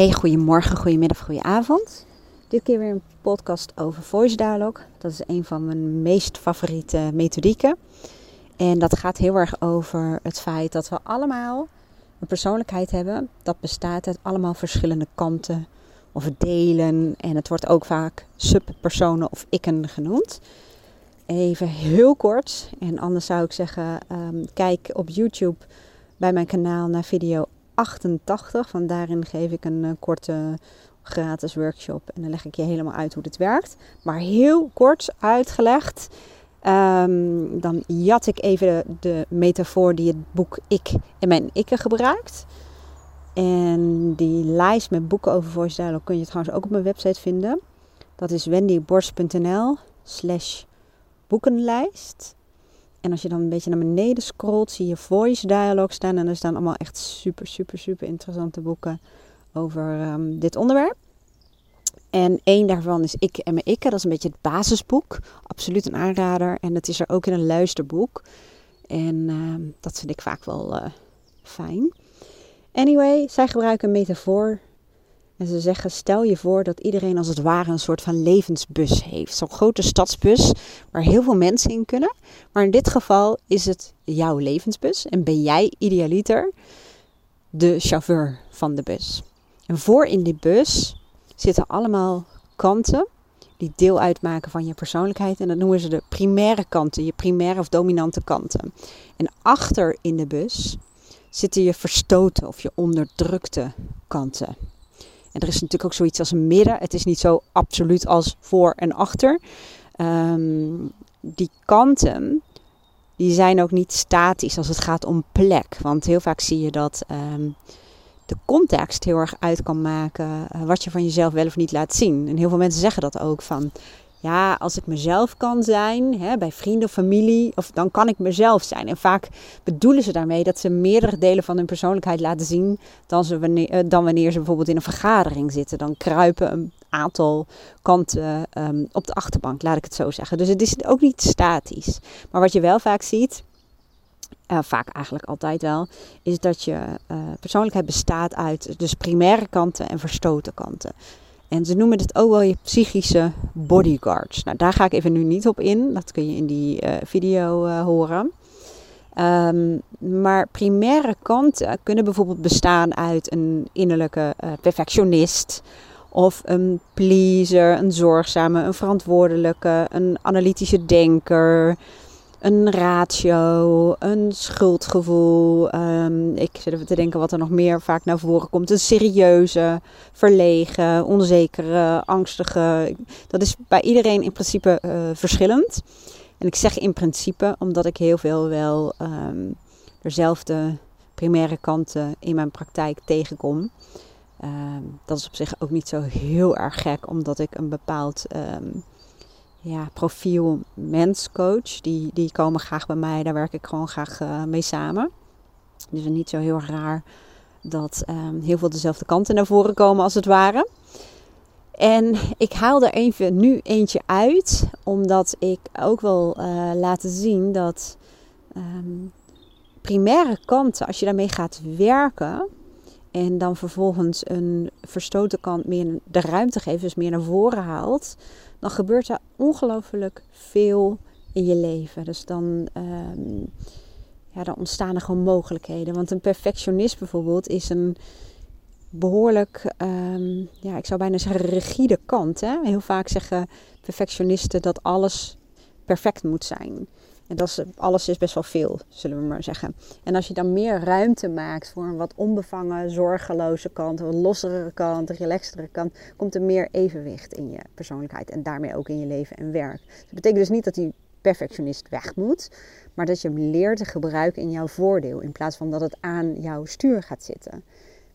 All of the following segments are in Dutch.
Hey, goedemorgen, goedemiddag, goedenavond. Dit keer weer een podcast over voice dialogue. Dat is een van mijn meest favoriete methodieken. En dat gaat heel erg over het feit dat we allemaal een persoonlijkheid hebben. Dat bestaat uit allemaal verschillende kanten of delen. En het wordt ook vaak subpersonen of ikken genoemd. Even heel kort. En anders zou ik zeggen, um, kijk op YouTube bij mijn kanaal naar video 88. Van daarin geef ik een uh, korte gratis workshop. En dan leg ik je helemaal uit hoe dit werkt. Maar heel kort uitgelegd. Um, dan jat ik even de, de, metafoor die het boek Ik en mijn Ikke gebruikt. En die lijst met boeken over voice dialogue kun je trouwens ook op mijn website vinden. Dat is wendyborst.nl slash boekenlijst. En als je dan een beetje naar beneden scrolt, zie je voice dialogue staan. En er staan allemaal echt super, super, super interessante boeken over um, dit onderwerp. En één daarvan is Ik en mijn Ikke. Dat is een beetje het basisboek. Absoluut een aanrader. En het is er ook in een luisterboek. En uh, dat vind ik vaak wel uh, fijn. Anyway, zij gebruiken metafoor. En ze zeggen: stel je voor dat iedereen als het ware een soort van levensbus heeft. Zo'n grote stadsbus waar heel veel mensen in kunnen. Maar in dit geval is het jouw levensbus. En ben jij idealiter de chauffeur van de bus. En voor in die bus zitten allemaal kanten die deel uitmaken van je persoonlijkheid. En dat noemen ze de primaire kanten, je primaire of dominante kanten. En achter in de bus zitten je verstoten of je onderdrukte kanten. En er is natuurlijk ook zoiets als een midden. Het is niet zo absoluut als voor en achter. Um, die kanten, die zijn ook niet statisch als het gaat om plek. Want heel vaak zie je dat um, de context heel erg uit kan maken uh, wat je van jezelf wel of niet laat zien. En heel veel mensen zeggen dat ook van ja, als ik mezelf kan zijn, hè, bij vrienden of familie, of dan kan ik mezelf zijn. En vaak bedoelen ze daarmee dat ze meerdere delen van hun persoonlijkheid laten zien dan, ze wanneer, uh, dan wanneer ze bijvoorbeeld in een vergadering zitten. Dan kruipen een aantal kanten um, op de achterbank, laat ik het zo zeggen. Dus het is ook niet statisch. Maar wat je wel vaak ziet, uh, vaak eigenlijk altijd wel, is dat je uh, persoonlijkheid bestaat uit dus primaire kanten en verstoten kanten. En ze noemen het ook wel je psychische bodyguards. Nou, daar ga ik even nu niet op in. Dat kun je in die uh, video uh, horen. Um, maar primaire kanten kunnen bijvoorbeeld bestaan uit een innerlijke uh, perfectionist. Of een pleaser, een zorgzame, een verantwoordelijke, een analytische denker een ratio, een schuldgevoel. Um, ik zit even te denken wat er nog meer vaak naar voren komt. Een serieuze, verlegen, onzekere, angstige. Dat is bij iedereen in principe uh, verschillend. En ik zeg in principe omdat ik heel veel wel um, dezelfde primaire kanten in mijn praktijk tegenkom. Um, dat is op zich ook niet zo heel erg gek, omdat ik een bepaald ja, profiel menscoach. Die, die komen graag bij mij. Daar werk ik gewoon graag uh, mee samen. Dus niet zo heel raar dat um, heel veel dezelfde kanten naar voren komen als het ware. En ik haal er even nu eentje uit, omdat ik ook wil uh, laten zien dat um, primaire kanten, als je daarmee gaat werken en dan vervolgens een verstoten kant meer de ruimte geeft, dus meer naar voren haalt, dan gebeurt er ongelooflijk veel in je leven. Dus dan, um, ja, dan ontstaan er gewoon mogelijkheden. Want een perfectionist bijvoorbeeld is een behoorlijk, um, ja, ik zou bijna zeggen rigide kant. Hè? Heel vaak zeggen perfectionisten dat alles perfect moet zijn. En dat alles is best wel veel, zullen we maar zeggen. En als je dan meer ruimte maakt voor een wat onbevangen, zorgeloze kant, een lossere kant, een relaxtere kant, komt er meer evenwicht in je persoonlijkheid en daarmee ook in je leven en werk. Dat betekent dus niet dat die perfectionist weg moet, maar dat je hem leert te gebruiken in jouw voordeel, in plaats van dat het aan jouw stuur gaat zitten.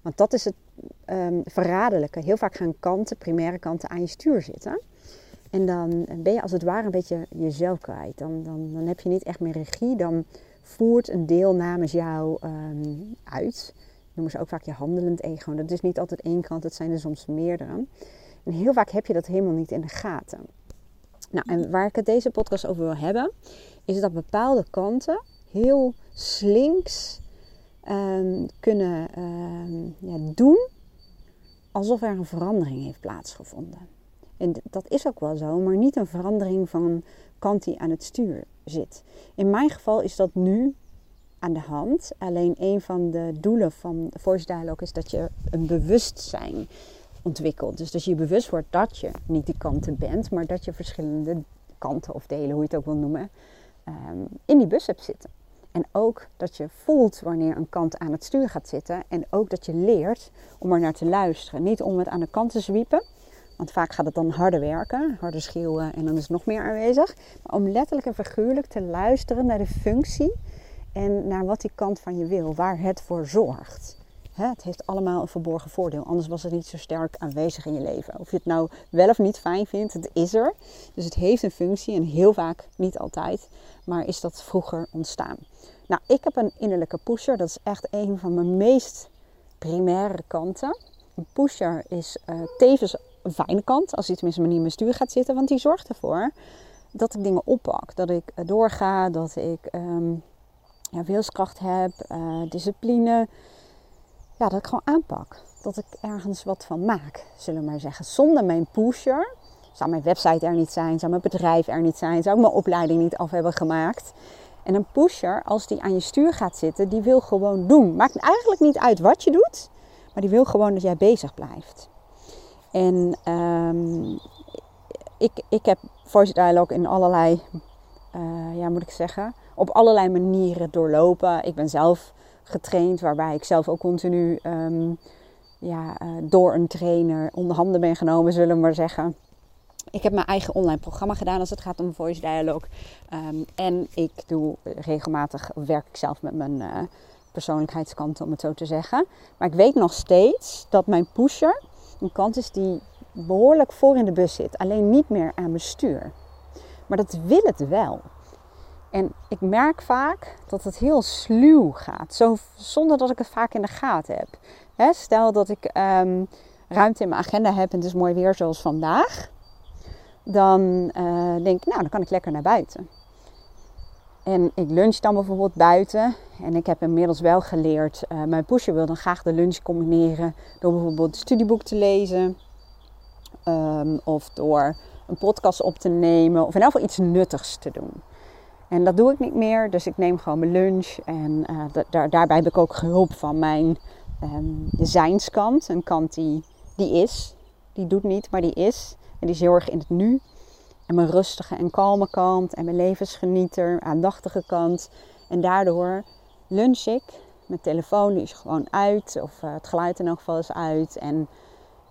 Want dat is het um, verraderlijke. Heel vaak gaan kanten, primaire kanten, aan je stuur zitten. En dan ben je als het ware een beetje jezelf kwijt. Dan, dan, dan heb je niet echt meer regie. Dan voert een deel namens jou um, uit. Noemen ze ook vaak je handelend ego. Dat is niet altijd één kant, het zijn er soms meerdere. En heel vaak heb je dat helemaal niet in de gaten. Nou, en waar ik het deze podcast over wil hebben, is dat bepaalde kanten heel slinks um, kunnen um, ja, doen alsof er een verandering heeft plaatsgevonden. En dat is ook wel zo, maar niet een verandering van kant die aan het stuur zit. In mijn geval is dat nu aan de hand. Alleen een van de doelen van Voice Dialogue is dat je een bewustzijn ontwikkelt. Dus dat je je bewust wordt dat je niet die kanten bent, maar dat je verschillende kanten of delen, hoe je het ook wil noemen, ehm, in die bus hebt zitten. En ook dat je voelt wanneer een kant aan het stuur gaat zitten. En ook dat je leert om er naar te luisteren. Niet om het aan de kant te zwiepen. Want vaak gaat het dan harder werken, harder schreeuwen en dan is het nog meer aanwezig. Maar om letterlijk en figuurlijk te luisteren naar de functie en naar wat die kant van je wil, waar het voor zorgt. het heeft allemaal een verborgen voordeel, anders was het niet zo sterk aanwezig in je leven. Of je het nou wel of niet fijn vindt, het is er. Dus het heeft een functie en heel vaak, niet altijd, maar is dat vroeger ontstaan. Nou, ik heb een innerlijke pusher, dat is echt een van mijn meest primaire kanten. Een pusher is uh, tevens een fijne kant, als hij tenminste maar niet in mijn stuur gaat zitten, want die zorgt ervoor dat ik dingen oppak. Dat ik eh, doorga, dat ik um, ja, wilskracht heb, uh, discipline. Ja, dat ik gewoon aanpak. Dat ik ergens wat van maak, zullen we maar zeggen. Zonder mijn pusher zou mijn website er niet zijn, zou mijn bedrijf er niet zijn, zou ik mijn opleiding niet af hebben gemaakt. En een pusher, als die aan je stuur gaat zitten, die wil gewoon doen. Maakt eigenlijk niet uit wat je doet, maar die wil gewoon dat jij bezig blijft. En um, ik, ik heb voice dialogue in allerlei, uh, ja moet ik zeggen, op allerlei manieren doorlopen. Ik ben zelf getraind, waarbij ik zelf ook continu um, ja, uh, door een trainer onder handen ben genomen, zullen we maar zeggen. Ik heb mijn eigen online programma gedaan als het gaat om voice dialogue. Um, en ik doe regelmatig, werk ik zelf met mijn uh, persoonlijkheidskanten, om het zo te zeggen. Maar ik weet nog steeds dat mijn pusher een kant is die behoorlijk voor in de bus zit. Alleen niet meer aan mijn stuur. Maar dat wil het wel. En ik merk vaak dat het heel sluw gaat. Zo, zonder dat ik het vaak in de gaten heb. stel dat ik um, ruimte in mijn agenda heb en het is mooi weer zoals vandaag. Dan uh, denk ik, nou dan kan ik lekker naar buiten. En ik lunch dan bijvoorbeeld buiten. En ik heb inmiddels wel geleerd, uh, mijn pusher wil dan graag de lunch combineren door bijvoorbeeld een studieboek te lezen. Um, of door een podcast op te nemen. Of in elk geval iets nuttigs te doen. En dat doe ik niet meer. Dus ik neem gewoon mijn lunch. En daar, daarbij heb ik ook hulp van mijn um, zijnskant. Een kant die, die is. Die doet niet, maar die is. En die is heel erg in het nu. En mijn rustige en kalme kant. En mijn levensgenieter, aandachtige kant. En daardoor lunch ik. Mijn telefoon is gewoon uit. Of uh, het geluid in elk geval is uit. En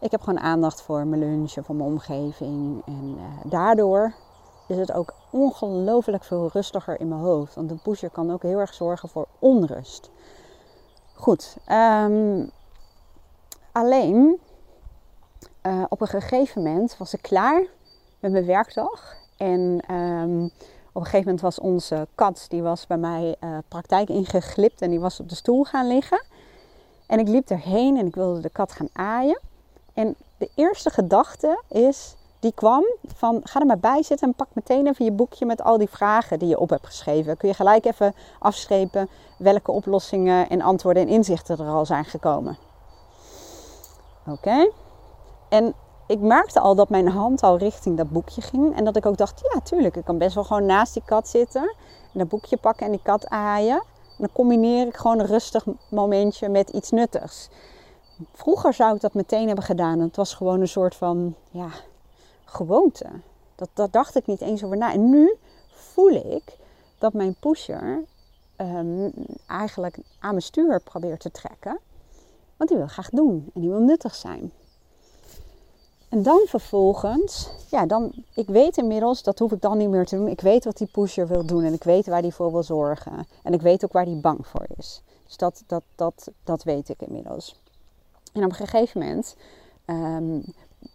ik heb gewoon aandacht voor mijn lunch en voor mijn omgeving. En uh, daardoor is het ook ongelooflijk veel rustiger in mijn hoofd. Want een pusher kan ook heel erg zorgen voor onrust. Goed. Um, alleen uh, op een gegeven moment was ik klaar met mijn werkdag. En um, op een gegeven moment was onze kat, die was bij mij uh, praktijk ingeglipt en die was op de stoel gaan liggen. En ik liep erheen en ik wilde de kat gaan aaien. En de eerste gedachte is, die kwam van ga er maar bij zitten en pak meteen even je boekje met al die vragen die je op hebt geschreven. Kun je gelijk even afstrepen welke oplossingen en antwoorden en inzichten er al zijn gekomen. Oké. En ik merkte al dat mijn hand al richting dat boekje ging. En dat ik ook dacht, ja tuurlijk, ik kan best wel gewoon naast die kat zitten. En dat boekje pakken en die kat aaien. En dan combineer ik gewoon een rustig momentje met iets nuttigs. Vroeger zou ik dat meteen hebben gedaan. Het was gewoon een soort van ja, gewoonte. Dat, dat dacht ik niet eens over na. En nu voel ik dat mijn pusher um, eigenlijk aan mijn stuur probeert te trekken. Want die wil graag doen en die wil nuttig zijn. En dan vervolgens, ja, dan, ik weet inmiddels, dat hoef ik dan niet meer te doen. Ik weet wat die pusher wil doen en ik weet waar die voor wil zorgen. En ik weet ook waar die bang voor is. Dus dat, dat, dat, dat weet ik inmiddels. En op een gegeven moment um,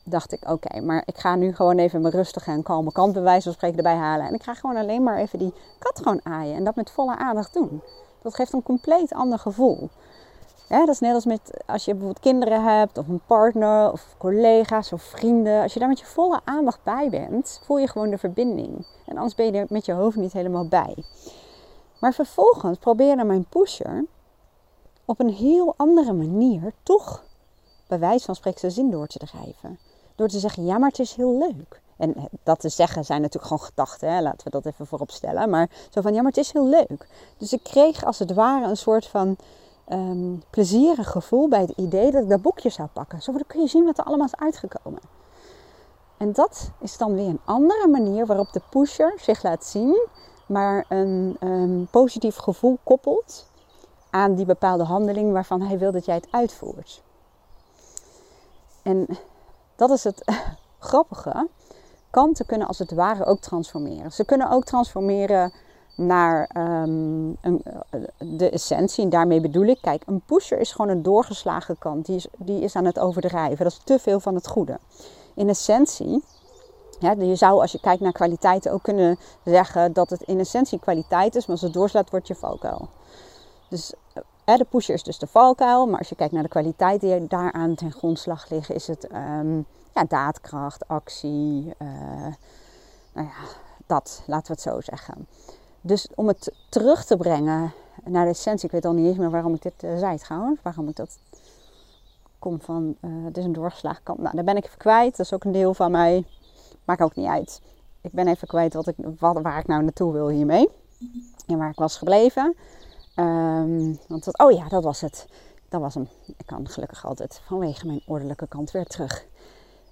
dacht ik, oké, maar ik ga nu gewoon even mijn rustige en kalme kant bij wijze van spreken erbij halen. En ik ga gewoon alleen maar even die kat gewoon aaien en dat met volle aandacht doen. Dat geeft een compleet ander gevoel. Ja, dat is net als met als je bijvoorbeeld kinderen hebt, of een partner, of collega's of vrienden. Als je daar met je volle aandacht bij bent, voel je gewoon de verbinding. En anders ben je er met je hoofd niet helemaal bij. Maar vervolgens probeerde mijn pusher op een heel andere manier toch bij wijze van spreken zijn zin door te drijven. Door te zeggen, ja, maar het is heel leuk. En eh, dat te zeggen zijn natuurlijk gewoon gedachten, hè? laten we dat even voorop stellen. Maar zo van, ja, maar het is heel leuk. Dus ik kreeg als het ware een soort van um, plezierig gevoel bij het idee dat ik dat boekje zou pakken. Zo kun je zien wat er allemaal is uitgekomen. En dat is dan weer een andere manier waarop de pusher zich laat zien, maar een, een positief gevoel koppelt aan die bepaalde handeling waarvan hij wil dat jij het uitvoert. En dat is het grappige. Kanten kunnen als het ware ook transformeren. Ze kunnen ook transformeren naar um, een, de essentie. En daarmee bedoel ik, kijk, een pusher is gewoon een doorgeslagen kant. Die is, die is aan het overdrijven. Dat is te veel van het goede. In essentie, ja, je zou als je kijkt naar kwaliteiten ook kunnen zeggen dat het in essentie kwaliteit is, maar als het doorslaat wordt je valkuil. Dus de pusher is dus de valkuil, maar als je kijkt naar de kwaliteiten die daaraan ten grondslag liggen, is het um, ja, daadkracht, actie, uh, nou ja, dat, laten we het zo zeggen. Dus om het terug te brengen naar de essentie, ik weet al niet eens meer waarom ik dit uh, zei trouwens, waarom ik dat kom van, uh, het is een doorgeslagen kant. Nou, daar ben ik even kwijt, dat is ook een deel van mij, maakt ook niet uit. Ik ben even kwijt wat ik, waar ik nou naartoe wil hiermee en waar ik was gebleven. Um, want oh ja, dat was het. Dat was hem. Ik kan gelukkig altijd vanwege mijn ordelijke kant weer terug.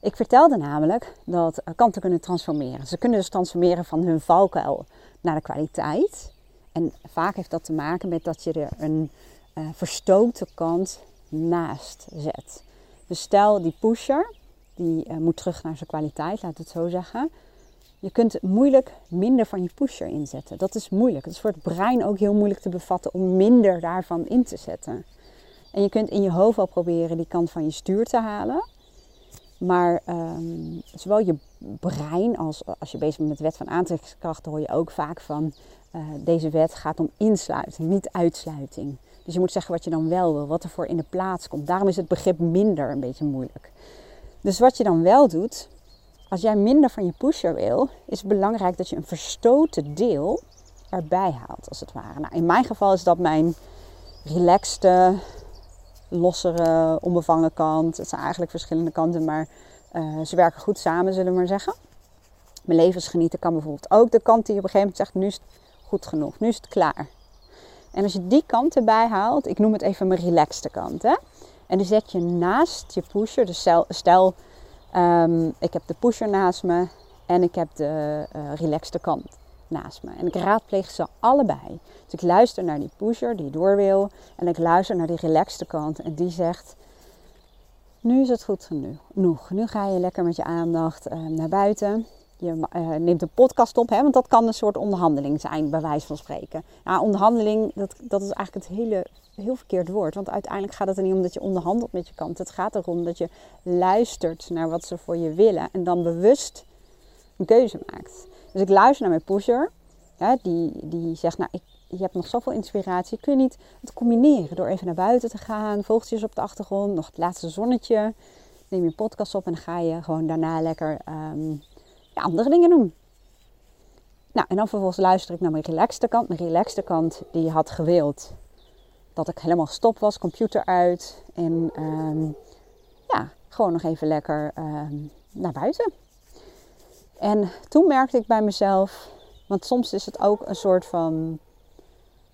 Ik vertelde namelijk dat kanten kunnen transformeren. Ze kunnen dus transformeren van hun valkuil naar de kwaliteit. En vaak heeft dat te maken met dat je er een uh, kant naast zet. Dus stel die pusher, die uh, moet terug naar zijn kwaliteit, laat het zo zeggen. Je kunt moeilijk minder van je pusher inzetten. Dat is moeilijk. Het is voor het brein ook heel moeilijk te bevatten om minder daarvan in te zetten. En je kunt in je hoofd wel proberen die kant van je stuur te halen. Maar um, zowel je brein als als je bezig bent met de wet van aantrekkingskracht, hoor je ook vaak van uh, deze wet gaat om insluiting, niet uitsluiting. Dus je moet zeggen wat je dan wel wil, wat er voor in de plaats komt. Daarom is het begrip minder een beetje moeilijk. Dus wat je dan wel doet, als jij minder van je pusher wil, is het belangrijk dat je een verstoten deel erbij haalt, als het ware. Nou, in mijn geval is dat mijn relaxte, lossere, onbevangen kant. Het zijn eigenlijk verschillende kanten, maar uh, ze werken goed samen, zullen we maar zeggen. Mijn levensgenieten kan bijvoorbeeld ook de kant die op een gegeven moment zegt: nu is het goed genoeg, nu is het klaar. En als je die kant erbij haalt, ik noem het even mijn relaxte kant, hè? en die zet je naast je pusher. Dus stel, um, ik heb de pusher naast me en ik heb de uh, relaxte kant naast me. En ik raadpleeg ze allebei. Dus ik luister naar die pusher die door wil. En ik luister naar die relaxte kant. En die zegt: Nu is het goed genoeg. Nu ga je lekker met je aandacht uh, naar buiten. Je uh, neemt een podcast op, hè, want dat kan een soort onderhandeling zijn, bij wijze van spreken. Nou, onderhandeling, dat, dat is eigenlijk het hele, heel verkeerd woord. Want uiteindelijk gaat het er niet om dat je onderhandelt met je kant. Het gaat erom dat je luistert naar wat ze voor je willen en dan bewust een keuze maakt. Dus ik luister naar mijn pusher. Die, die zegt, nou, ik, je hebt nog zoveel inspiratie. Kun je niet het combineren door even naar buiten te gaan, vogeltjes op de achtergrond, nog het laatste zonnetje. Neem je podcast op en ga je gewoon daarna lekker um, ja, andere dingen doen. Nou, en dan vervolgens luister ik naar mijn relaxte kant. Mijn relaxte kant die had gewild dat ik helemaal stop was, computer uit. En um, ja, gewoon nog even lekker um, naar buiten. En toen merkte ik bij mezelf, want soms is het ook een soort van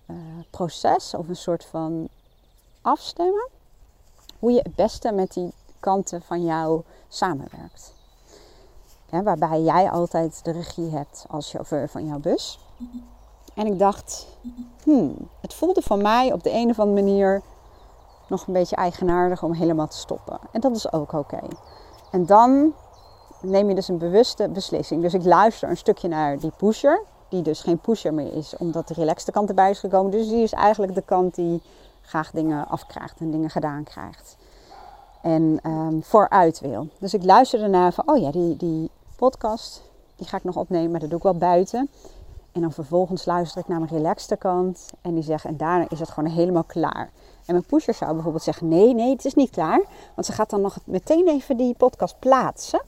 uh, proces of een soort van afstemmen. Hoe je het beste met die kanten van jou samenwerkt. Waarbij jij altijd de regie hebt als chauffeur van jouw bus. En ik dacht, hmm, het voelde van mij op de een of andere manier nog een beetje eigenaardig om helemaal te stoppen. En dat is ook oké. En dan neem je dus een bewuste beslissing. Dus ik luister een stukje naar die pusher, die dus geen pusher meer is, omdat de relaxte kant erbij is gekomen. Dus die is eigenlijk de kant die graag dingen afkrijgt en dingen gedaan krijgt. En um, vooruit wil. Dus ik luister ernaar van, oh ja, die, die podcast, die ga ik nog opnemen, maar dat doe ik wel buiten. En dan vervolgens luister ik naar mijn relaxte kant. En die zeggen, en daarna is het gewoon helemaal klaar. En mijn pusher zou bijvoorbeeld zeggen, nee, nee, het is niet klaar. Want ze gaat dan nog meteen even die podcast plaatsen.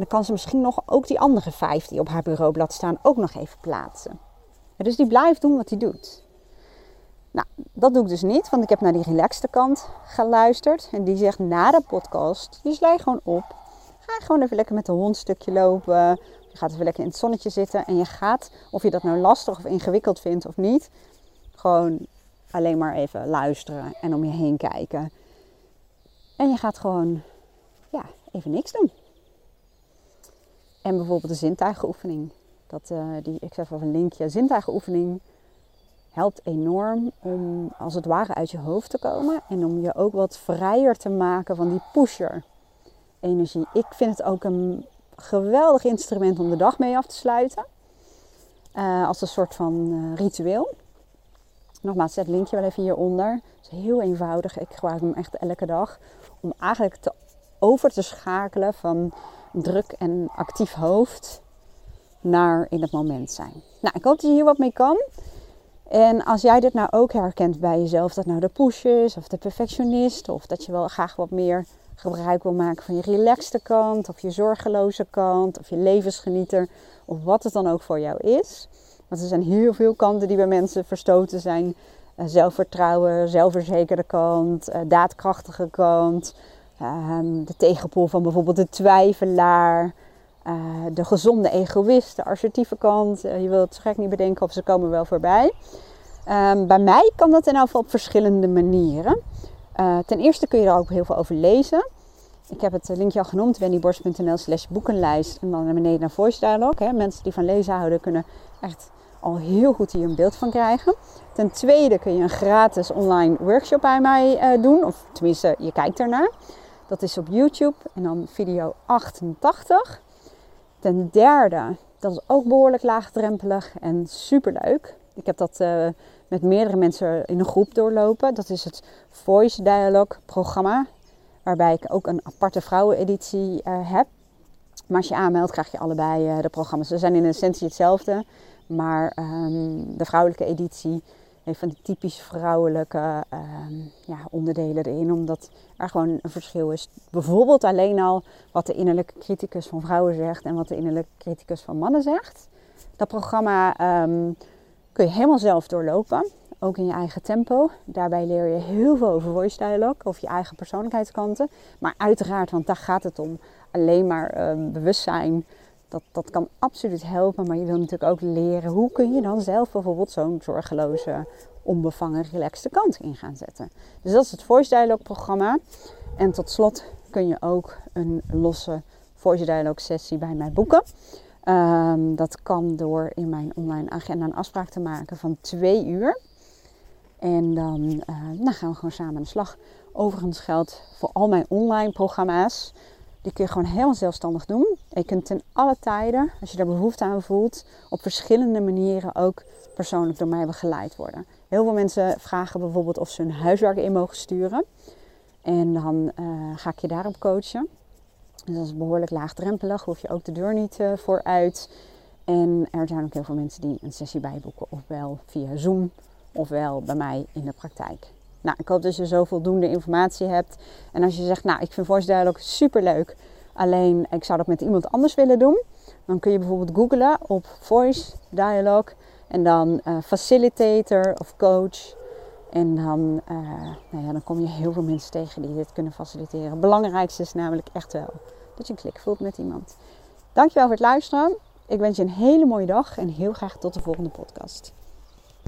Dan kan ze misschien nog ook die andere vijf die op haar bureaublad staan ook nog even plaatsen. dus die blijft doen wat hij doet. Nou, dat doe ik dus niet, want ik heb naar die relaxte kant geluisterd. En die zegt na de podcast, dus sla gewoon op. Ga gewoon even lekker met de hond stukje lopen. Je gaat even lekker in het zonnetje zitten. En je gaat, of je dat nou lastig of ingewikkeld vindt of niet, gewoon alleen maar even luisteren en om je heen kijken. En je gaat gewoon ja, even niks doen. En bijvoorbeeld de zintuigenoefening. Dat, uh, die, ik zeg even een linkje. Zintuigenoefening helpt enorm om als het ware uit je hoofd te komen. En om je ook wat vrijer te maken van die pusher energie. Ik vind het ook een geweldig instrument om de dag mee af te sluiten. Uh, als een soort van uh, ritueel. Nogmaals, zet het linkje wel even hieronder. Het is heel eenvoudig. Ik gebruik hem echt elke dag. Om eigenlijk te over te schakelen van druk en actief hoofd naar in het moment zijn. Nou, ik hoop dat je hier wat mee kan. En als jij dit nou ook herkent bij jezelf, dat nou de push is of de perfectionist, of dat je wel graag wat meer gebruik wil maken van je relaxte kant, of je zorgeloze kant, of je levensgenieter, of wat het dan ook voor jou is. Want er zijn heel veel kanten die bij mensen verstoten zijn. Uh, zelfvertrouwen, zelfverzekerde kant, uh, daadkrachtige kant, Ehm, de tegenpool van bijvoorbeeld de twijfelaar, uh, de gezonde egoïst, de assertieve kant. Uh, je wilt het gek niet bedenken of ze komen wel voorbij. Um, bij mij kan dat in elk geval op verschillende manieren. Uh, ten eerste kun je er ook heel veel over lezen. Ik heb het linkje al genoemd, wendyborst.nl slash boekenlijst. En dan naar beneden naar Voice Dialogue. Hè. Mensen die van lezen houden kunnen echt al heel goed hier een beeld van krijgen. Ten tweede kun je een gratis online workshop bij mij doen. Of tenminste, je kijkt ernaar. Dat is op YouTube en dan video 88. Ten derde, dat is ook behoorlijk laagdrempelig en superleuk. Ik heb dat uh, met meerdere mensen in een groep doorlopen. Dat is het Voice Dialogue programma. Waarbij ik ook een aparte vrouweneditie uh, heb. Maar als je aanmeldt, krijg je allebei uh, de programma's. Ze zijn in essentie hetzelfde. Maar um, de vrouwelijke editie heeft van die typisch vrouwelijke ehm, ja, onderdelen erin. Omdat er gewoon een verschil is. Bijvoorbeeld alleen al wat de innerlijke criticus van vrouwen zegt en wat de innerlijke criticus van mannen zegt. Dat programma ehm, kun je helemaal zelf doorlopen. Ook in je eigen tempo. Daarbij leer je heel veel over voice dialogue. Of je eigen persoonlijkheidskanten. Maar uiteraard, want daar gaat het om. Alleen maar um, bewustzijn dat, dat kan absoluut helpen, maar je wil natuurlijk ook leren hoe kun je dan zelf bijvoorbeeld zo'n zorgeloze, onbevangen, relaxte kant in gaan zetten. Dus dat is het Voice Dialogue programma. En tot slot kun je ook een losse Voice Dialogue sessie bij mij boeken. Um, dat kan door in mijn online agenda een afspraak te maken van twee uur. En dan, dan gaan we gewoon samen aan de slag. Overigens geldt voor al mijn online programma's die kun je gewoon helemaal zelfstandig doen. je kunt ten alle tijden, als je daar behoefte aan voelt, op verschillende manieren ook persoonlijk door mij begeleid worden. Heel veel mensen vragen bijvoorbeeld of ze hun huiswerk in mogen sturen. En dan uh, ga ik je daarop coachen. Dus dat is behoorlijk laagdrempelig, hoef je ook de deur niet uh, voor uit. En er zijn ook heel veel mensen die een sessie bijboeken, ofwel via Zoom, ofwel bij mij in de praktijk. Nou, ik hoop dat je zo voldoende informatie hebt. En als je zegt, nou, ik vind Voice Dialogue super leuk. Alleen, ik zou dat met iemand anders willen doen. Dan kun je bijvoorbeeld googlen op Voice Dialogue. En dan uh, facilitator of coach. En dan, uh, nou ja, dan kom je heel veel mensen tegen die dit kunnen faciliteren. Het belangrijkste is namelijk echt wel dat je een klik voelt met iemand. Dankjewel voor het luisteren. Ik wens je een hele mooie dag en heel graag tot de volgende podcast.